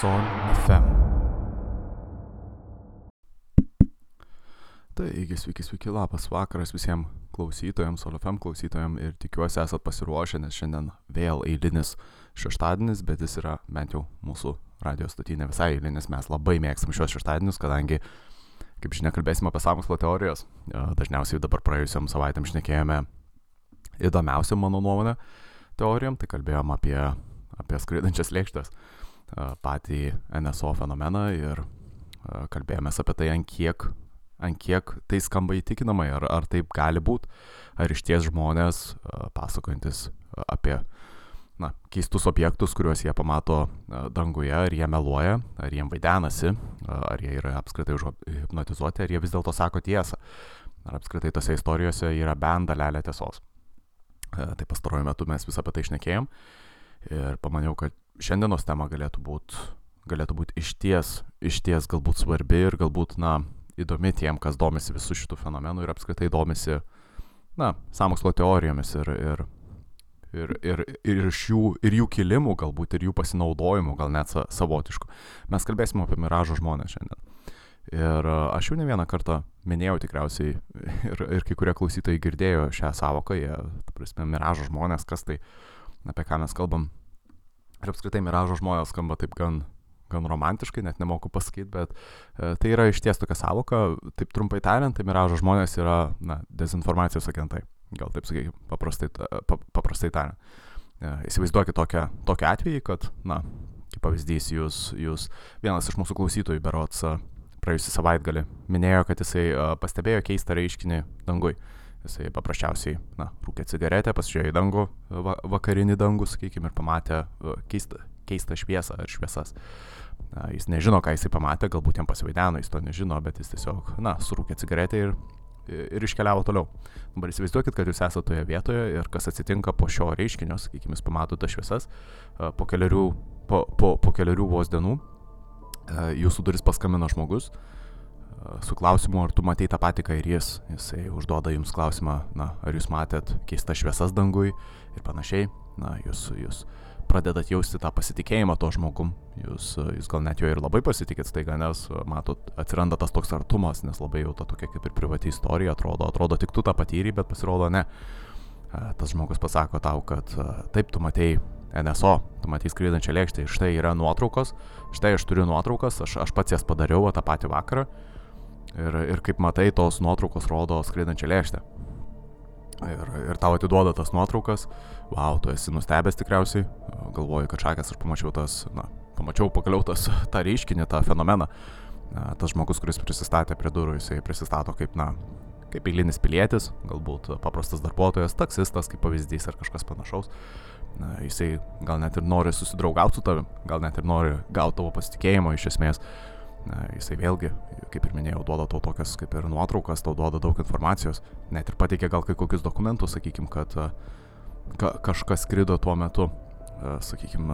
Son FM. Taigi, sveiki, sveiki, labas vakaras visiems klausytojams, Son FM klausytojams ir tikiuosi esat pasiruošę, nes šiandien vėl eilinis šeštadienis, bet jis yra bent jau mūsų radio stotinė visai eilinis, mes labai mėgstam šios šeštadienius, kadangi, kaip žinia, kalbėsime apie samokslo teorijas. Dažniausiai dabar praėjusiam savaitėm šnekėjome įdomiausiam mano nuomonę teorijom, tai kalbėjom apie, apie skraidančias lėkštės patį NSO fenomeną ir kalbėjomės apie tai, ant kiek, ant kiek tai skamba įtikinamai, ar, ar taip gali būti, ar iš ties žmonės pasakojantis apie na, keistus objektus, kuriuos jie pamato danguje, ar jie meluoja, ar jiem vaidenasi, ar jie yra apskritai hipnotizuoti, ar jie vis dėlto sako tiesą, ar apskritai tose istorijose yra bent dalelė tiesos. Tai pastaruoju metu mes vis apie tai išnekėjom ir pamaniau, kad šiandienos tema galėtų būti galėtų būt išties, išties galbūt svarbi ir galbūt, na, įdomi tiem, kas domisi visų šitų fenomenų ir apskritai domisi, na, samokslo teorijomis ir, ir, ir, ir, ir, iš jų, ir jų kilimų, galbūt ir jų pasinaudojimų, gal net savotiškų. Mes kalbėsime apie miražo žmonės šiandien. Ir aš jau ne vieną kartą minėjau tikriausiai, ir, ir kai kurie klausytojai girdėjo šią savoką, jie, prasme, miražo žmonės, kas tai, apie ką mes kalbam, Ir apskritai miražo žmonės skamba taip gan, gan romantiškai, net nemoku pasakyti, bet e, tai yra iš ties tokia savoka, taip trumpai tariant, tai miražo žmonės yra na, dezinformacijos agentai, gal taip sakykime, paprastai, pa, paprastai tariant. E, įsivaizduokit tokią, tokią atvejį, kad, na, kaip pavyzdys, jūs, jūs vienas iš mūsų klausytojų berots praėjusį savaitgalį minėjo, kad jisai pastebėjo keistą reiškinį dangui. Jisai paprasčiausiai, na, rūkė cigaretę, pasižiūrėjo į dangų, va, vakarinį dangų, sakykime, ir pamatė keistą, keistą šviesą ar šviesas. Na, jis nežino, ką jisai pamatė, galbūt jam pasivaideno, jis to nežino, bet jis tiesiog, na, surūkė cigaretę ir, ir iškeliavo toliau. Dabar įsivaizduokit, kad jūs esate toje vietoje ir kas atsitinka po šio reiškinio, sakykime, jūs pamato tas šviesas, po keliarių, po, po, po keliarių vos dienų jūsų duris paskambino žmogus, su klausimu, ar tu matei tą patį, ką ir jis. Jisai užduoda jums klausimą, na, ar jūs matėt keistas šviesas dangui ir panašiai. Na, jūs, jūs pradedat jausti tą pasitikėjimą to žmogum. Jūs, jūs gal net jo ir labai pasitikėt staiga, nes, matot, atsiranda tas toks artumas, nes labai jau ta tokia kaip ir privati istorija atrodo. Atrodo, tik tu tą patyrį, bet pasirodo ne. Tas žmogus pasako tau, kad taip, tu matei NSO, tu matei skraidančią lėkštę, štai yra nuotraukos, štai aš turiu nuotraukas, aš, aš pats jas padariau tą patį vakarą Ir, ir kaip matai, tos nuotraukos rodo skraidančią lėkštę. Ir, ir tau atiduoda tas nuotraukas, wow, tu esi nustebęs tikriausiai, galvoju, kad šakės aš pamačiau tas, na, pamačiau pagaliau tas, tą reiškinį, tą fenomeną. Tas žmogus, kuris prisistatė prie durų, jisai prisistato kaip, na, kaip eilinis pilietis, galbūt paprastas darbuotojas, taksistas kaip pavyzdys ar kažkas panašaus. Na, jisai gal net ir nori susidraugauti su tavim, gal net ir nori gauti tavo pasitikėjimo iš esmės. Na, jisai vėlgi, kaip ir minėjau, duoda tau tokias kaip ir nuotraukas, tau duoda daug informacijos, net ir pateikia gal kai kokius dokumentus, sakykim, kad ka, kažkas skrido tuo metu, sakykim,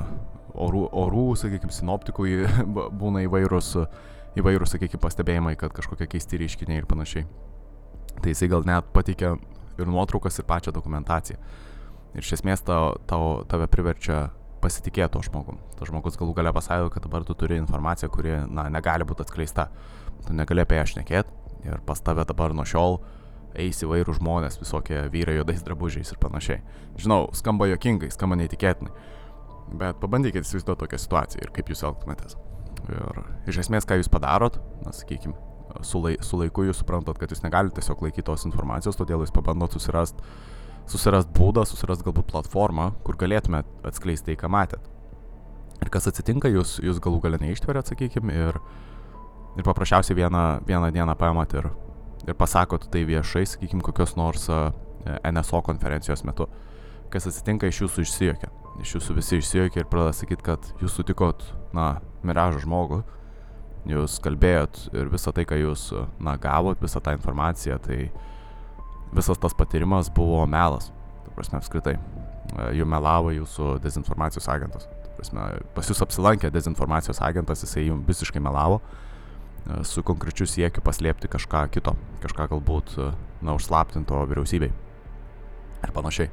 orų, orų sakykim, sinoptikų būna įvairūs, įvairūs, sakykim, pastebėjimai, kad kažkokie keisti reiškiniai ir panašiai. Tai jisai gal net pateikia ir nuotraukas, ir pačią dokumentaciją. Ir iš esmės tau, tau, tave priverčia pasitikėti to žmogum. Tas žmogus galų gale pasakė, kad dabar tu turi informaciją, kuri, na, negali būti atskleista. Tu negali apie ją šnekėti ir pas tave dabar nuo šiol eis įvairių žmonės, visokie vyrai juodais drabužiais ir panašiai. Žinau, skamba jokingai, skamba neįtikėtinai, bet pabandykite įsivaizduoti tokią situaciją ir kaip jūs elgtumėtės. Ir iš esmės, ką jūs padarot, na, sakykime, su, lai, su laiku jūs suprantat, kad jūs negalite tiesiog laikyti tos informacijos, todėl jūs pabandot susirasti susirast būdą, susirast galbūt platformą, kur galėtumėt atskleisti tai, ką matėt. Ir kas atsitinka, jūs, jūs galų galę neištveriat, sakykime, ir, ir paprasčiausiai vieną, vieną dieną paimat ir, ir pasakot tai viešai, sakykime, kokios nors NSO konferencijos metu. Kas atsitinka, iš jūsų išsijokia. Iš jūsų visi išsijokia ir pradeda sakyti, kad jūs sutikot, na, miražą žmogų, jūs kalbėjot ir visą tai, ką jūs, na, gavot, visą tą informaciją, tai visas tas patyrimas buvo melas. Ta prasme, apskritai. E, jų melavo jūsų dezinformacijos agentas. Ta prasme, pas jūs apsilankė dezinformacijos agentas, jisai jums visiškai melavo e, su konkrečiu siekiu paslėpti kažką kito, kažką galbūt, e, na, užslaptinto vyriausybei. Ir panašiai.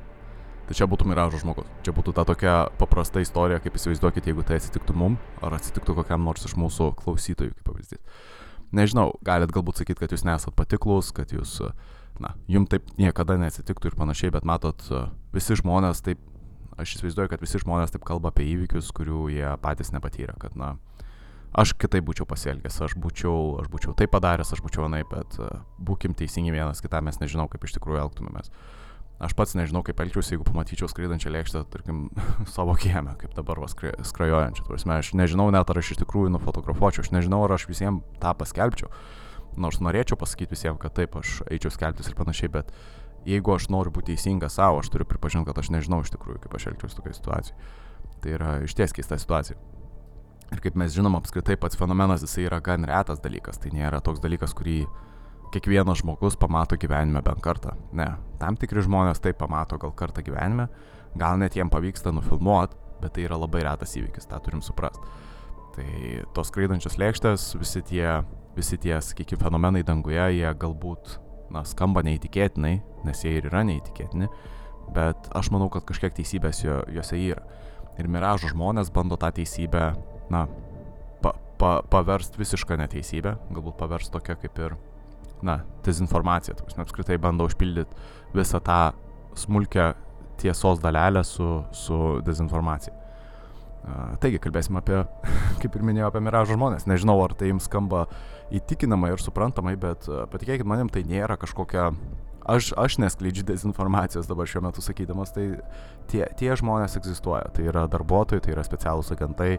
Tai čia būtų miražo žmogus. Čia būtų ta tokia paprasta istorija, kaip įsivaizduokit, jeigu tai atsitiktų mum, ar atsitiktų kokiam nors iš mūsų klausytojų, kaip pavyzdys. Nežinau, galit galbūt sakyti, kad jūs nesat patiklus, kad jūs, na, jums taip niekada neatsitiktų ir panašiai, bet matot, visi žmonės taip, aš įsivaizduoju, kad visi žmonės taip kalba apie įvykius, kurių jie patys nepatyrė, kad, na, aš kitaip būčiau pasielgęs, aš būčiau, aš būčiau taip padaręs, aš būčiau anaip, bet būkim teisingi vienas kitam, mes nežinau, kaip iš tikrųjų elgtumėmės. Aš pats nežinau, kaip elgčiausi, jeigu pamatyčiau skraidančią lėkštę, tarkim, savo kiemę, kaip dabar vas skrajojančią. Aš nežinau net, ar aš iš tikrųjų nufotografuočiau, aš nežinau, ar aš visiems tą paskelbčiau. Nors norėčiau pasakyti visiems, kad taip, aš eičiau skelbtis ir panašiai, bet jeigu aš noriu būti teisingas savo, aš turiu pripažinti, kad aš nežinau iš tikrųjų, kaip aš elgčiausi tokia situacija. Tai yra išties keista situacija. Ir kaip mes žinom, apskritai pats fenomenas jisai yra gan retas dalykas, tai nėra toks dalykas, kurį kiekvienas žmogus pamato gyvenime bent kartą. Ne, tam tikri žmonės tai pamato gal kartą gyvenime, gal net jiem pavyksta nufilmuoti, bet tai yra labai retas įvykis, tą turim suprasti. Tai tos skraidančios lėkštės, visi tie, visi tie, sakykime, fenomenai danguje, jie galbūt, na, skamba neįtikėtinai, nes jie ir yra neįtikėtini, bet aš manau, kad kažkiek teisybės jo, juose yra. Ir miražo žmonės bando tą teisybę, na, pa, pa, paverst visišką neteisybę, galbūt paverst tokia kaip ir na, dezinformacija. Tarsi, apskritai bando užpildyti visą tą smulkę tiesos dalelę su, su dezinformacija. Taigi, kalbėsim apie, kaip ir minėjau, apie miražo žmonės. Nežinau, ar tai jums skamba įtikinamai ir suprantamai, bet patikėkit manim, tai nėra kažkokia aš, aš neskleidžiu dezinformacijos dabar šiuo metu sakydamas, tai tie, tie žmonės egzistuoja. Tai yra darbuotojai, tai yra specialūs agentai,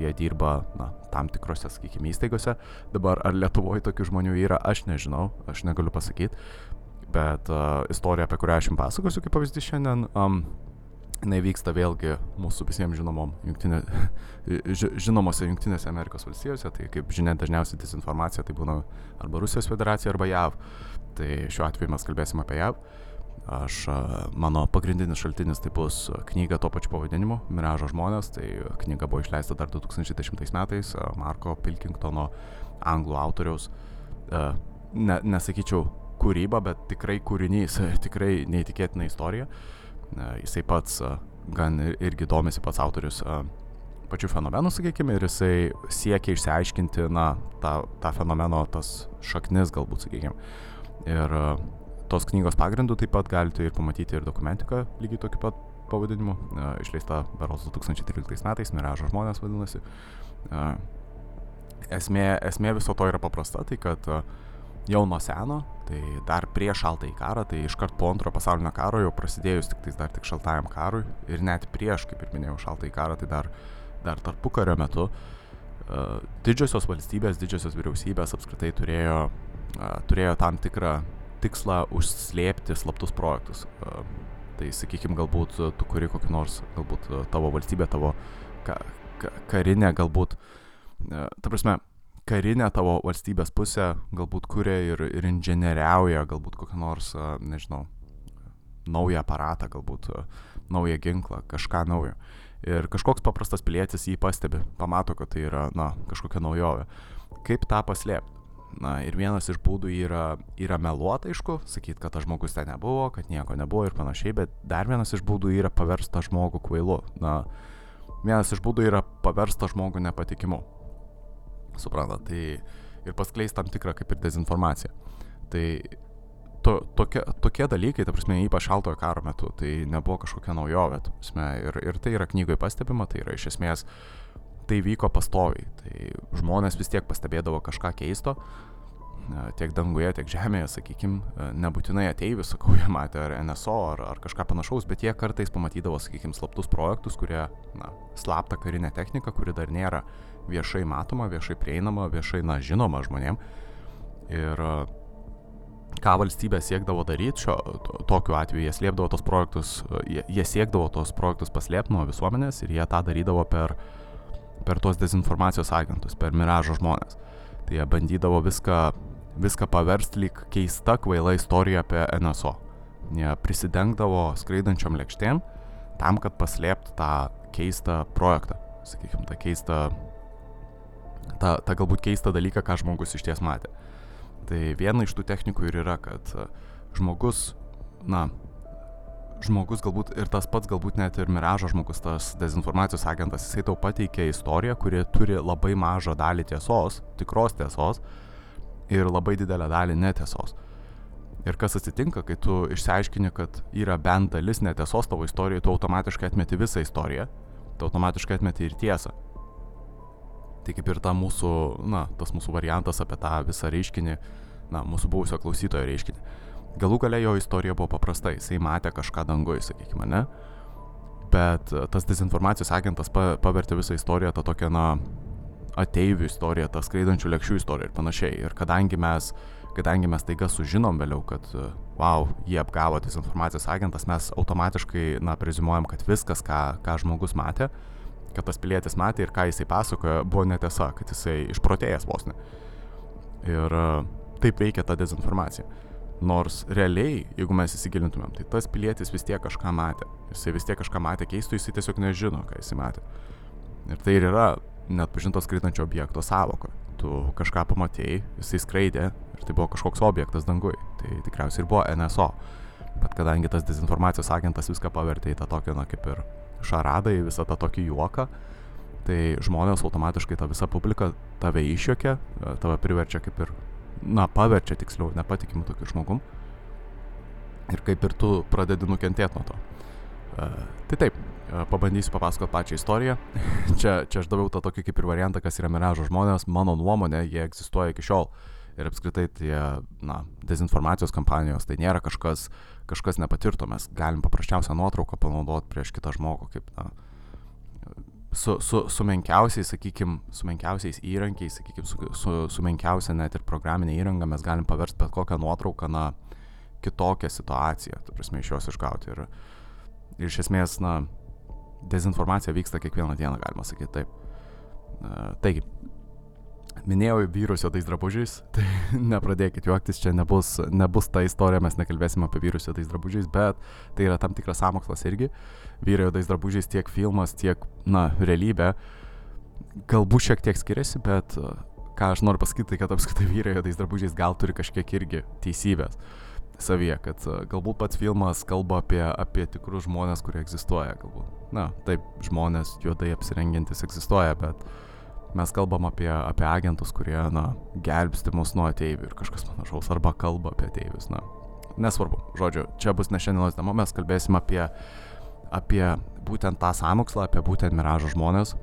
jie dirba na, tam tikrose, sakykime, įstaigose. Dabar ar Lietuvoje tokių žmonių yra, aš nežinau, aš negaliu pasakyti. Bet uh, istorija, apie kurią aš jums pasakosiu, kaip pavyzdys šiandien, um, jinai vyksta vėlgi mūsų visiems žinomom jungtinė, žinomose Junktinėse Amerikos valstijose, tai kaip žinia dažniausiai dezinformacija tai būna arba Rusijos federacija, arba JAV. Tai šiuo atveju mes kalbėsim apie JAV. Aš, mano pagrindinis šaltinis tai bus knyga to pačiu pavadinimu - Miražo žmonės. Tai knyga buvo išleista dar 2010 metais Marko Pilkingtono, anglų autoriaus. Ne, nesakyčiau kūryba, bet tikrai kūrinys, tikrai neįtikėtina istorija. Jisai pats gan irgi domisi pats autorius pačių fenomenų, sakykime, ir jisai siekia išsiaiškinti, na, tą, tą fenomeno, tas šaknis galbūt, sakykime. Ir tos knygos pagrindų taip pat galite ir pamatyti ir dokumentiką lygiai tokiu pat pavadinimu, išleista beros 2013 metais, Miražo žmonės vadinasi. Esmė, esmė viso to yra paprasta, tai kad jau nuo seno, tai dar prieš šaltąjį karą, tai iškart po antrojo pasaulinio karo jau prasidėjus tik dar tik šaltajam karui ir net prieš, kaip ir minėjau, šaltąjį karą, tai dar, dar tarpu kario metu didžiosios valstybės, didžiosios vyriausybės apskritai turėjo, turėjo tam tikrą tikslą užslėpti slaptus projektus. Tai sakykime, galbūt tu kuri kokį nors, galbūt tavo valstybė, tavo ka, ka, karinė, galbūt, ta prasme, karinė tavo valstybės pusė galbūt kuria ir, ir inžinieriauja, galbūt kokią nors, nežinau, naują aparatą, galbūt naują ginklą, kažką naujo. Ir kažkoks paprastas pilietis jį pastebi, pamato, kad tai yra, na, kažkokia naujovė. Kaip tą paslėpti? Na ir vienas iš būdų yra, yra meluoti, aišku, sakyti, kad tas žmogus ten nebuvo, kad nieko nebuvo ir panašiai, bet dar vienas iš būdų yra paversti tą žmogų kvailu. Na, vienas iš būdų yra paversti tą žmogų nepatikimu. Suprantat, tai ir paskleis tam tikrą kaip ir dezinformaciją. Tai to, tokie, tokie dalykai, ta prasme, ypač šaltojo karo metu, tai nebuvo kažkokia naujovė, ta prasme, ir, ir tai yra knygoje pastebima, tai yra iš esmės uh, tai vyko pastoviai. Tai žmonės vis tiek pastebėdavo kažką keisto, tiek danguje, tiek žemėje, sakykime, nebūtinai ateivius, sakau, jie matė ar NSO, ar, ar kažką panašaus, bet jie kartais pamatydavo, sakykime, slaptus projektus, kurie, na, slaptą karinę techniką, kuri dar nėra viešai matoma, viešai prieinama, viešai, na, žinoma žmonėm. Ir ką valstybė siekdavo daryti šio, to, tokiu atveju, jie slėpdavo tos projektus, jie, jie siekdavo tos projektus paslėpti nuo visuomenės ir jie tą darydavo per per tuos dezinformacijos agentus, per miražo žmonės. Tai jie bandydavo viską, viską paversti lyg keista kvaila istorija apie NSO. Jie prisidengdavo skraidančiom lėkštėm tam, kad paslėptų tą keistą projektą. Sakykime, tą keistą, tą, tą galbūt keistą dalyką, ką žmogus iš ties matė. Tai viena iš tų technikų ir yra, kad žmogus, na, žmogus galbūt ir tas pats galbūt net ir miražo žmogus, tas dezinformacijos agentas, jisai tau pateikia istoriją, kuri turi labai mažą dalį tiesos, tikros tiesos ir labai didelę dalį netiesos. Ir kas atsitinka, kai tu išsiaiškini, kad yra bent dalis netiesos tavo istorijoje, tu automatiškai atmeti visą istoriją, tu automatiškai atmeti ir tiesą. Tai kaip ir ta mūsų, na, tas mūsų variantas apie tą visą reiškinį, na, mūsų buvusio klausytojo reiškinį. Galų gale jo istorija buvo paprasta, jisai matė kažką dangui, sakykime, ne? Bet tas dezinformacijos agentas pa, pavertė visą istoriją tą tokią, na, ateivių istoriją, tą skraidančių lėkščių istoriją ir panašiai. Ir kadangi mes, kadangi mes taiga sužinom vėliau, kad, wow, jį apgavo dezinformacijos agentas, mes automatiškai, na, prezimuojam, kad viskas, ką, ką žmogus matė, kad tas pilietis matė ir ką jisai pasakojo, buvo netiesa, kad jisai išprotėjęs vos ne. Ir taip veikia ta dezinformacija. Nors realiai, jeigu mes įsigilintumėm, tai tas pilietis vis tiek kažką matė. Jisai vis tiek kažką matė keistų, jisai tiesiog nežino, ką jisai matė. Ir tai ir yra net pažinto skraidančio objekto savoka. Tu kažką pamatėjai, jisai skraidė ir tai buvo kažkoks objektas dangui. Tai tikriausiai ir buvo NSO. Bet kadangi tas dezinformacijos agentas viską pavertė į tą tokį, na kaip ir šaradą, į visą tą tokį juoką, tai žmonės automatiškai tą visą publiką tave išjuokia, tave priverčia kaip ir na, paverčia tiksliau nepatikimu tokiu žmogum. Ir kaip ir tu pradedi nukentėti nuo to. Uh, tai taip, uh, pabandysiu papasakoti pačią istoriją. čia, čia aš daviau tą tokį kaip ir variantą, kas yra miražo žmonės. Mano nuomonė, jie egzistuoja iki šiol. Ir apskritai tie, na, dezinformacijos kampanijos, tai nėra kažkas, kažkas nepatirto. Mes galim paprasčiausią nuotrauką panaudoti prieš kitą žmogų, kaip, na, su, su, su menkiausiais, sakykime, su menkiausiais įrankiais, sakykime, su, su, su menkiausia net ir programinė įranga mes galim paversti bet kokią nuotrauką, na, kitokią situaciją, tu prasme, iš jos išgauti. Ir, ir iš esmės, na, dezinformacija vyksta kiekvieną dieną, galima sakyti taip. Taigi, minėjau vyrus juodais drabužiais, tai nepradėkit juoktis, čia nebus, nebus ta istorija, mes nekalbėsim apie vyrus juodais drabužiais, bet tai yra tam tikras samokslas irgi. Vyrai juodais drabužiais tiek filmas, tiek, na, realybė. Galbūt šiek tiek skiriasi, bet ką aš noriu pasakyti, tai kad apskritai vyrai juodais drabužiais gal turi kažkiek irgi teisybės savyje, kad galbūt pats filmas kalba apie, apie tikrus žmonės, kurie egzistuoja, galbūt. Na, taip, žmonės juodai apsirengiantis egzistuoja, bet uh, mes kalbam apie, apie agentus, kurie, na, gelbsti mus nuo ateivių ir kažkas panašaus, arba kalba apie ateivius, na. Nesvarbu, žodžiu, čia bus ne šiandienos tema, mes kalbėsim apie, apie būtent tą samokslą, apie būtent miražo žmonės,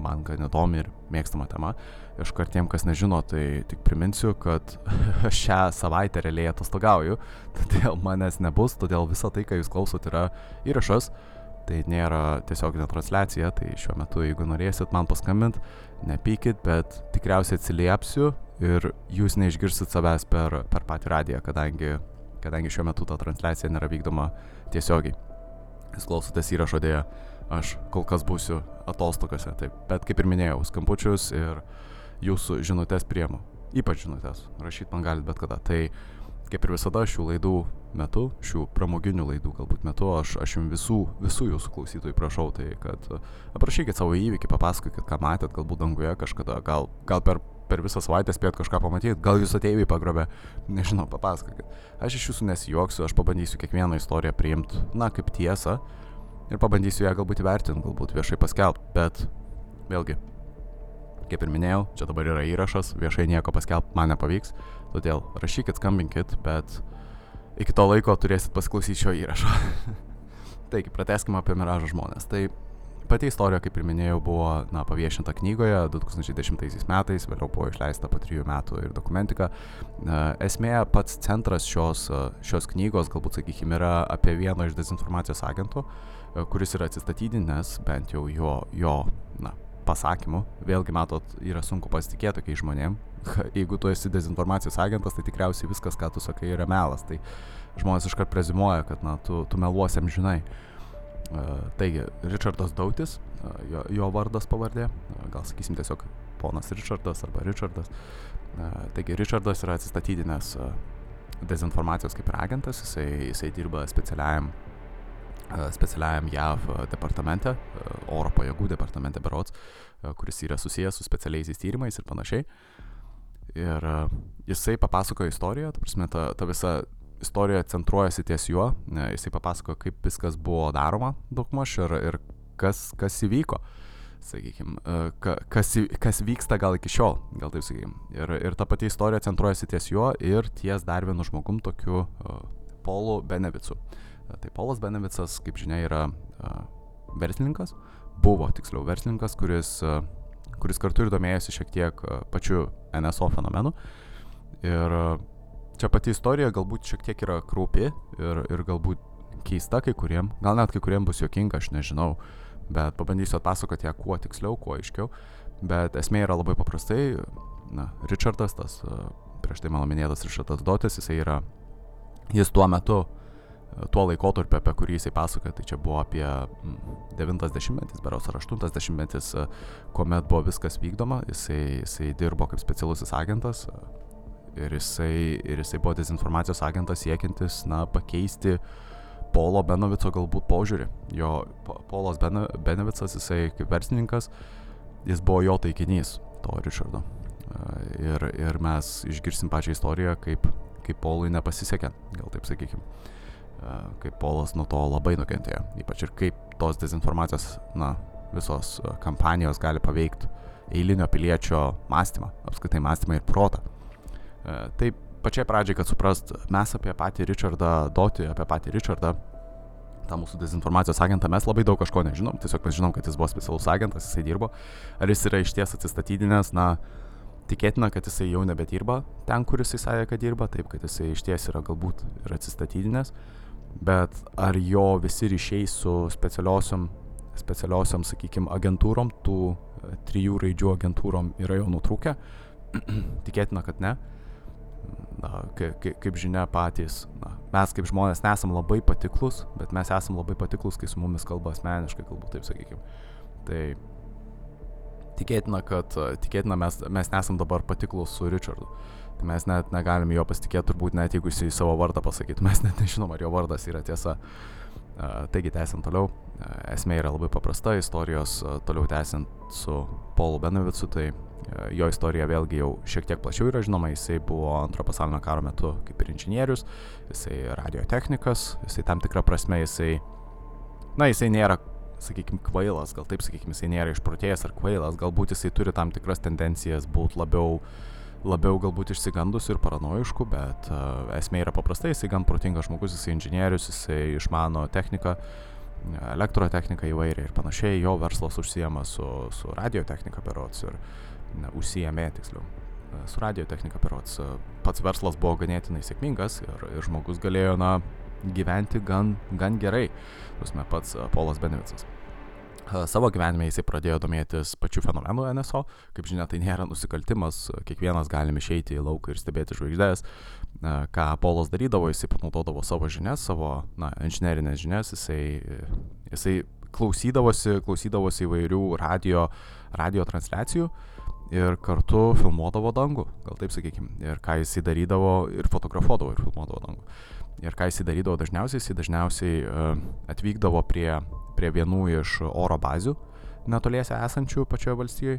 man gan įdomi ir mėgstama tema. Iškart tiem, kas nežino, tai tik priminsiu, kad šią savaitę realiai atostogauju, todėl manęs nebus, todėl visa tai, ką jūs klausot, yra įrašas. Tai nėra tiesioginė transliacija, tai šiuo metu, jeigu norėsit man paskambint, nepykit, bet tikriausiai atsiliepsiu ir jūs neišgirsit savęs per, per patį radiją, kadangi, kadangi šiuo metu ta transliacija nėra vykdoma tiesiogiai. Jūs klausotės įrašo dėja, aš kol kas būsiu atostogose, taip. Bet kaip ir minėjau, skambučius ir jūsų žinutės priemu. Ypač žinutės, rašyti man galit bet kada. Tai kaip ir visada šių laidų metu, šių pramoginių laidų galbūt metu, aš, aš jums visų, visų jūsų klausytojų prašau, tai kad aprašykit savo įvykį, papasakokit, ką matėt, galbūt danguje kažkada, gal, gal per, per visą savaitę spėt kažką pamatyti, gal jūs ateiviai pagrobė, nežinau, papasakokit. Aš iš jūsų nesijuoksiu, aš pabandysiu kiekvieną istoriją priimti, na, kaip tiesą ir pabandysiu ją galbūt įvertinti, galbūt viešai paskelbti, bet vėlgi, kaip ir minėjau, čia dabar yra įrašas, viešai nieko paskelbti man nepavyks, todėl rašykit, skambinkit, bet iki to laiko turėsit pasiklausyti šio įrašo. Taigi, prateskime apie miražo žmonės. Tai pati istorija, kaip ir minėjau, buvo na, paviešinta knygoje 2010 metais, vėliau buvo išleista po trijų metų ir dokumentika. Esmė, pats centras šios, šios knygos, galbūt sakykime, yra apie vieną iš dezinformacijos agentų, kuris yra atsistatydinęs, bent jau jo, jo na, pasakymų. Vėlgi, matot, yra sunku pasitikėti tokiais žmonėm, jeigu tu esi dezinformacijos agentas, tai tikriausiai viskas, ką tu sakai, yra melas. Tai žmonės iškart prezimuoja, kad na, tu, tu meluosiam žinai. Uh, taigi, Richardas Dautis, uh, jo, jo vardas pavardė, uh, gal sakysim tiesiog ponas Richardas arba Richardas. Taigi, Richardas yra atsistatydinęs dezinformacijos kaip ir agentas, jisai, jisai dirba specialiajam, specialiajam JAV departamente, uh, oro pajėgų departamente berots, kuris yra susijęs su specialiaisiais tyrimais ir panašiai. Ir e, jisai papasakojo istoriją, ta prasme, ta, ta visa istorija centruojasi ties juo, jisai papasako, kaip viskas buvo daroma daugmaž ir, ir kas, kas įvyko, sakykime, kas, kas vyksta gal iki šiol, gal taip sakykime. Ir, ir ta pati istorija centruojasi ties juo ir ties dar vienu žmogum tokiu Polu Benevicu. Uh, tai Polas Benevicas, kaip žinia, yra uh, verslininkas, buvo tiksliau verslininkas, kuris, uh, kuris kartu ir domėjosi šiek tiek uh, pačiu NSO fenomenu. Ir uh, čia pati istorija galbūt šiek tiek yra kraupi ir, ir galbūt keista kai kuriem, gal net kai kuriem bus juokinga, aš nežinau, bet pabandysiu atpasakoti ją kuo tiksliau, kuo aiškiau. Bet esmė yra labai paprastai, na, Richardas, tas prieš tai mano minėtas Richardas Dotis, jisai yra, jis tuo metu, tuo laikotarpiu, apie kurį jisai pasakoja, tai čia buvo apie 90-metis, beros ar 80-metis, kuomet buvo viskas vykdoma, jisai, jisai dirbo kaip specialusis agentas ir jisai, ir jisai buvo dezinformacijos agentas siekiantis, na, pakeisti Polo Benovico galbūt požiūrį. Jo Polas Bene, Benevicas, jisai kaip verslininkas, jis buvo jo taikinys, to Richardo. Ir, ir mes išgirsim pačią istoriją, kaip, kaip Polui nepasisekė, gal taip sakykime. Kaip Polas nuo to labai nukentėjo. Ypač ir kaip tos dezinformacijos, na, visos kampanijos gali paveikti eilinio piliečio mąstymą, apskritai mąstymą ir protą. Taip pačiai pradžiai, kad suprast, mes apie patį Richardą Dotį, apie patį Richardą, tą mūsų dezinformacijos agentą, mes labai daug kažko nežinom, tiesiog mes žinom, kad jis buvo specialus agentas, jisai dirbo, ar jis yra iš ties atsistatydinęs, na, tikėtina, kad jisai jau nebedirba ten, kur jisai sakė, kad dirba, taip, kad jisai iš ties yra galbūt ir atsistatydinęs, bet ar jo visi ryšiai su specialiosiom, specialiosiom, sakykime, agentūrom, tų e, trijų raidžių agentūrom yra jau nutrūkę, tikėtina, kad ne na, kaip, kaip žinia patys, na, mes kaip žmonės nesam labai patiklus, bet mes esam labai patiklus, kai su mumis kalba asmeniškai, galbūt taip sakykime. Tai tikėtina, kad tikėtina mes, mes nesam dabar patiklus su Richardu. Tai mes net negalim jo pasitikėti, turbūt net jeigu jis į savo vardą pasakytų, mes net nežinom, ar jo vardas yra tiesa. Taigi, tęsiant toliau, esmė yra labai paprasta, istorijos toliau tęsiant su Paulu Benevicu, tai jo istorija vėlgi jau šiek tiek plačiau yra žinoma, jisai buvo antro pasaulinio karo metu kaip ir inžinierius, jisai radiotechnikas, jisai tam tikrą prasme jisai, na, jisai nėra, sakykime, kvailas, gal taip sakykime, jisai nėra išprotėjęs ar kvailas, galbūt jisai turi tam tikras tendencijas būti labiau, labiau galbūt išsigandusių ir paranoiškų, bet uh, esmė yra paprastai, jisai gan protingas žmogus, jisai inžinierius, jisai išmano techniką, elektrotechniką įvairiai ir panašiai, jo verslas užsijama su, su radiotechnika berots ir ne, užsijėmė tiksliau e, su radio technika perots. E, pats verslas buvo ganėtinai sėkmingas ir, ir žmogus galėjo, na, gyventi gan, gan gerai, pusme pats Polas Benevicas. Savo gyvenime jisai pradėjo domėtis pačiu fenomenu NSO, kaip žinia, tai nėra nusikaltimas, kiekvienas galim išeiti į lauką ir stebėti žvaigždės, ką Polas darydavo, jisai panaudodavo savo žinias, savo, na, inžinerinės žinias, jisai, jisai klausydavosi, klausydavosi įvairių radio, radio transliacijų, uh, ir kartu filmuodavo dangų, gal taip sakykime. Ir ką jisai darydavo ir fotografuodavo ir filmuodavo dangų. Ir ką jisai darydavo dažniausiai, jisai dažniausiai uh, atvykdavo prie, prie vienų iš oro bazių netoliese esančių pačioje valstijoje,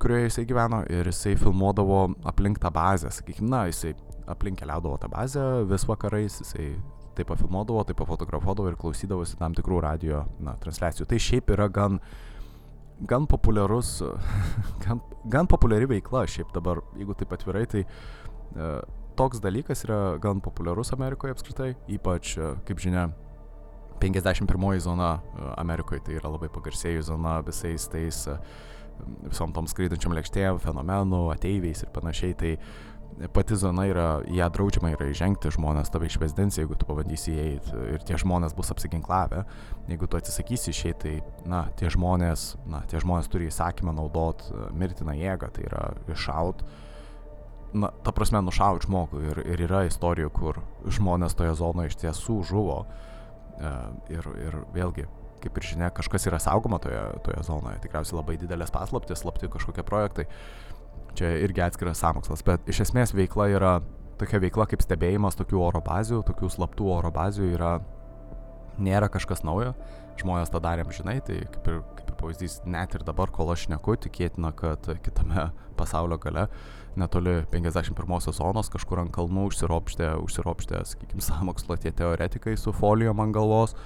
kurioje jisai gyveno ir jisai filmuodavo aplink tą bazę, sakykime, na, jisai aplink keliaudavo tą bazę vis vakarais, jisai taip pafilmuodavo, taip pafotografuodavo ir klausydavosi tam tikrų radio na, transliacijų. Tai šiaip yra gan uh, gan populiarus, gan, gan populiari veikla šiaip dabar, jeigu taip atvirai, tai e, toks dalykas yra gan populiarus Amerikoje apskritai, ypač, e, kaip žinia, 51 zona e, Amerikoje tai yra labai pagarsėjus zona visais tais visom tom skraidančiom lėkštėm, fenomenų, ateiviais ir panašiai, tai pati zona yra, ją draudžiama yra įžengti, žmonės tave išvesdins, jeigu tu pabandysi įeiti ir tie žmonės bus apsiginklavę. Jeigu tu atsisakysi išeiti, tai, na, tie žmonės, na, tie žmonės turi įsakymą naudot e, mirtiną jėgą, tai yra iššaut, na, ta prasme, nušaut žmogų ir, ir yra istorijų, kur žmonės toje zonoje iš tiesų žuvo e, ir, ir vėlgi kaip ir žinia, kažkas yra saugoma toje, toje zonoje. Tikriausiai labai didelės paslaptis, slapti kažkokie projektai čia irgi atskiras samokslas, bet iš esmės veikla yra tokia veikla kaip stebėjimas tokių oro bazių, tokių slaptų oro bazių yra, nėra kažkas naujo, žmonės tą darėm, žinai, tai kaip ir, kaip ir pavyzdys, net ir dabar, kol aš neku, tikėtina, kad kitame pasaulio gale, netoli 51 zonos, kažkur ant kalnų užsiropštė, užsiropštė, sakykime, samokslo tie teoretikai su folijom ant galvos,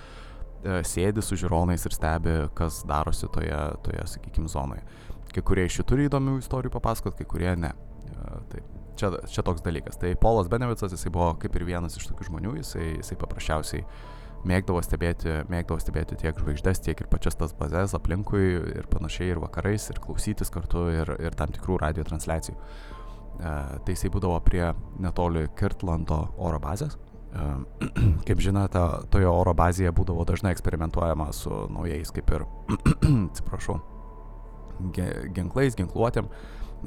e, sėdi su žiūronais ir stebi, kas darosi toje, toje sakykime, zonoje. Kai kurie iš jų turi įdomių istorijų papasakot, kai kurie ne. E, tai čia, čia toks dalykas. Tai Polas Benevicas, jisai buvo kaip ir vienas iš tokių žmonių, jisai, jisai paprasčiausiai mėgdavo stebėti, mėgdavo stebėti tiek žvaigždės, tiek ir pačias tas bazės aplinkui ir panašiai ir vakarais, ir klausytis kartu, ir, ir tam tikrų radio transliacijų. E, tai jisai būdavo prie netoli Kirtlando oro bazės. E, kaip žinote, toje oro bazėje būdavo dažnai eksperimentuojama su naujais, kaip ir, atsiprašau, ginklais, ginkluotėm.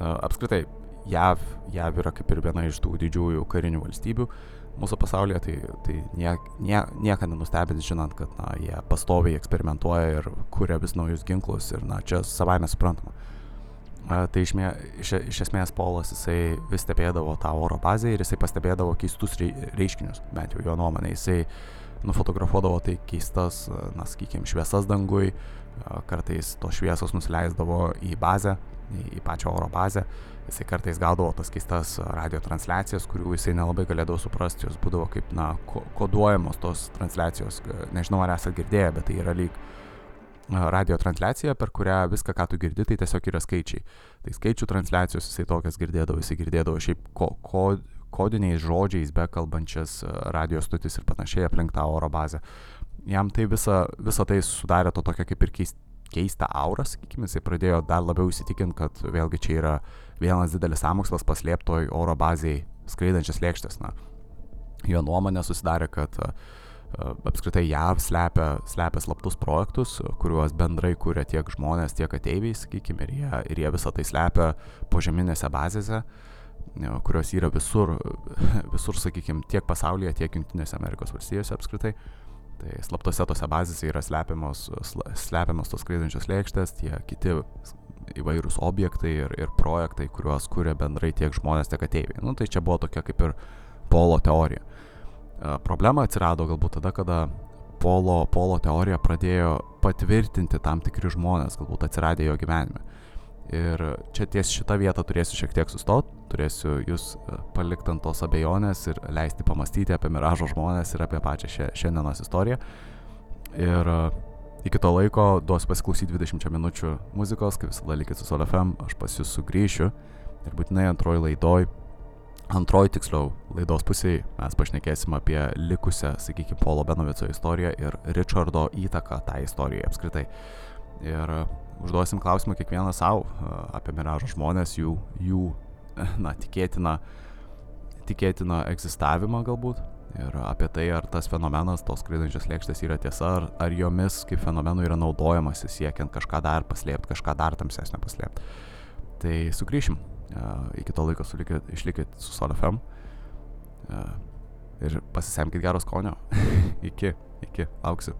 Apskritai, JAV, JAV yra kaip ir viena iš tų didžiųjų karinių valstybių mūsų pasaulyje, tai, tai niek, nie, nieko nenustebins žinant, kad na, jie pastoviai eksperimentuoja ir kuria vis naujus ginklus ir na, čia savaime suprantama. A, tai iš, mė, iš, iš esmės Polas jisai vis stebėdavo tą oro bazę ir jisai pastebėdavo keistus reiškinius, bent jau jo nuomonė. Jisai nufotografuodavo tai keistas, na, sakykime, šviesas dangui, kartais tos šviesos nusileisdavo į bazę, į, pačią oro bazę. Jisai kartais gaudavo tas keistas radio transliacijas, kurių jisai nelabai galėdavo suprasti, jos būdavo kaip, na, koduojamos tos transliacijos. Nežinau, ar esate girdėję, bet tai yra lyg radio transliacija, per kurią viską, ką tu girdi, tai tiesiog yra skaičiai. Tai skaičių transliacijos jisai tokias girdėdavo, jisai girdėdavo šiaip ko, ko, kodiniais žodžiais bekalbančias radio stotis ir panašiai aplink tą oro bazę. Jam tai visa, visa tai sudarė to tokia kaip ir keist, keistą aurą, sakykime, jisai pradėjo dar labiau įsitikinti, kad vėlgi čia yra vienas didelis samokslas paslėptoj oro bazėje skraidančias lėkštės. Na, jo nuomonė susidarė, kad uh, apskritai JAV slepia, slepia slaptus projektus, kuriuos bendrai kūrė tiek žmonės, tiek ateiviai, sakykime, ir jie, ir jie visą tai slepia požeminėse bazėse, kurios yra visur, visur, sakykime, tiek pasaulyje, tiek Junktinėse Amerikos valstijose apskritai. Tai slaptose tose bazėse yra slepiamos, slepiamos tos skraidančios lėkštės, tie kiti įvairūs objektai ir, ir projektai, kuriuos kūrė bendrai tiek žmonės, tiek ateiviai. Nu, tai čia buvo tokia kaip ir polo teorija. E, problema atsirado galbūt tada, kada polo, polo teorija pradėjo patvirtinti tam tikri žmonės, galbūt atsiradė jo gyvenime. Ir čia ties šitą vietą turėsiu šiek tiek sustot, turėsiu jūs e, palikti ant tos abejonės ir leisti pamastyti apie miražo žmonės ir apie pačią šia, šiandienos istoriją. Ir e, iki to laiko duosiu pasiklausyti 20 minučių muzikos, kaip visada likit su SolFM, aš pas jūs sugrįšiu ir būtinai antroji laidoj, antroji tiksliau laidos pusėje mes pašnekėsim apie likusią, sakykime, Polo Benovico istoriją ir Richardo įtaką tai istorijai apskritai. Ir užduosim klausimą kiekvieną savo apie miražo žmonės, jų, jų na, tikėtina, tikėtina egzistavimą galbūt. Ir apie tai, ar tas fenomenas, tos skraidančios lėkštės yra tiesa, ar, ar jomis kaip fenomenu yra naudojamasi siekiant kažką dar paslėpti, kažką dar tamsesnio paslėpti. Tai sugrįšim. Uh, iki to laiko sulikit, išlikit su SolFM. Ir pasisemkite gero skonio. iki, iki, lauksiu.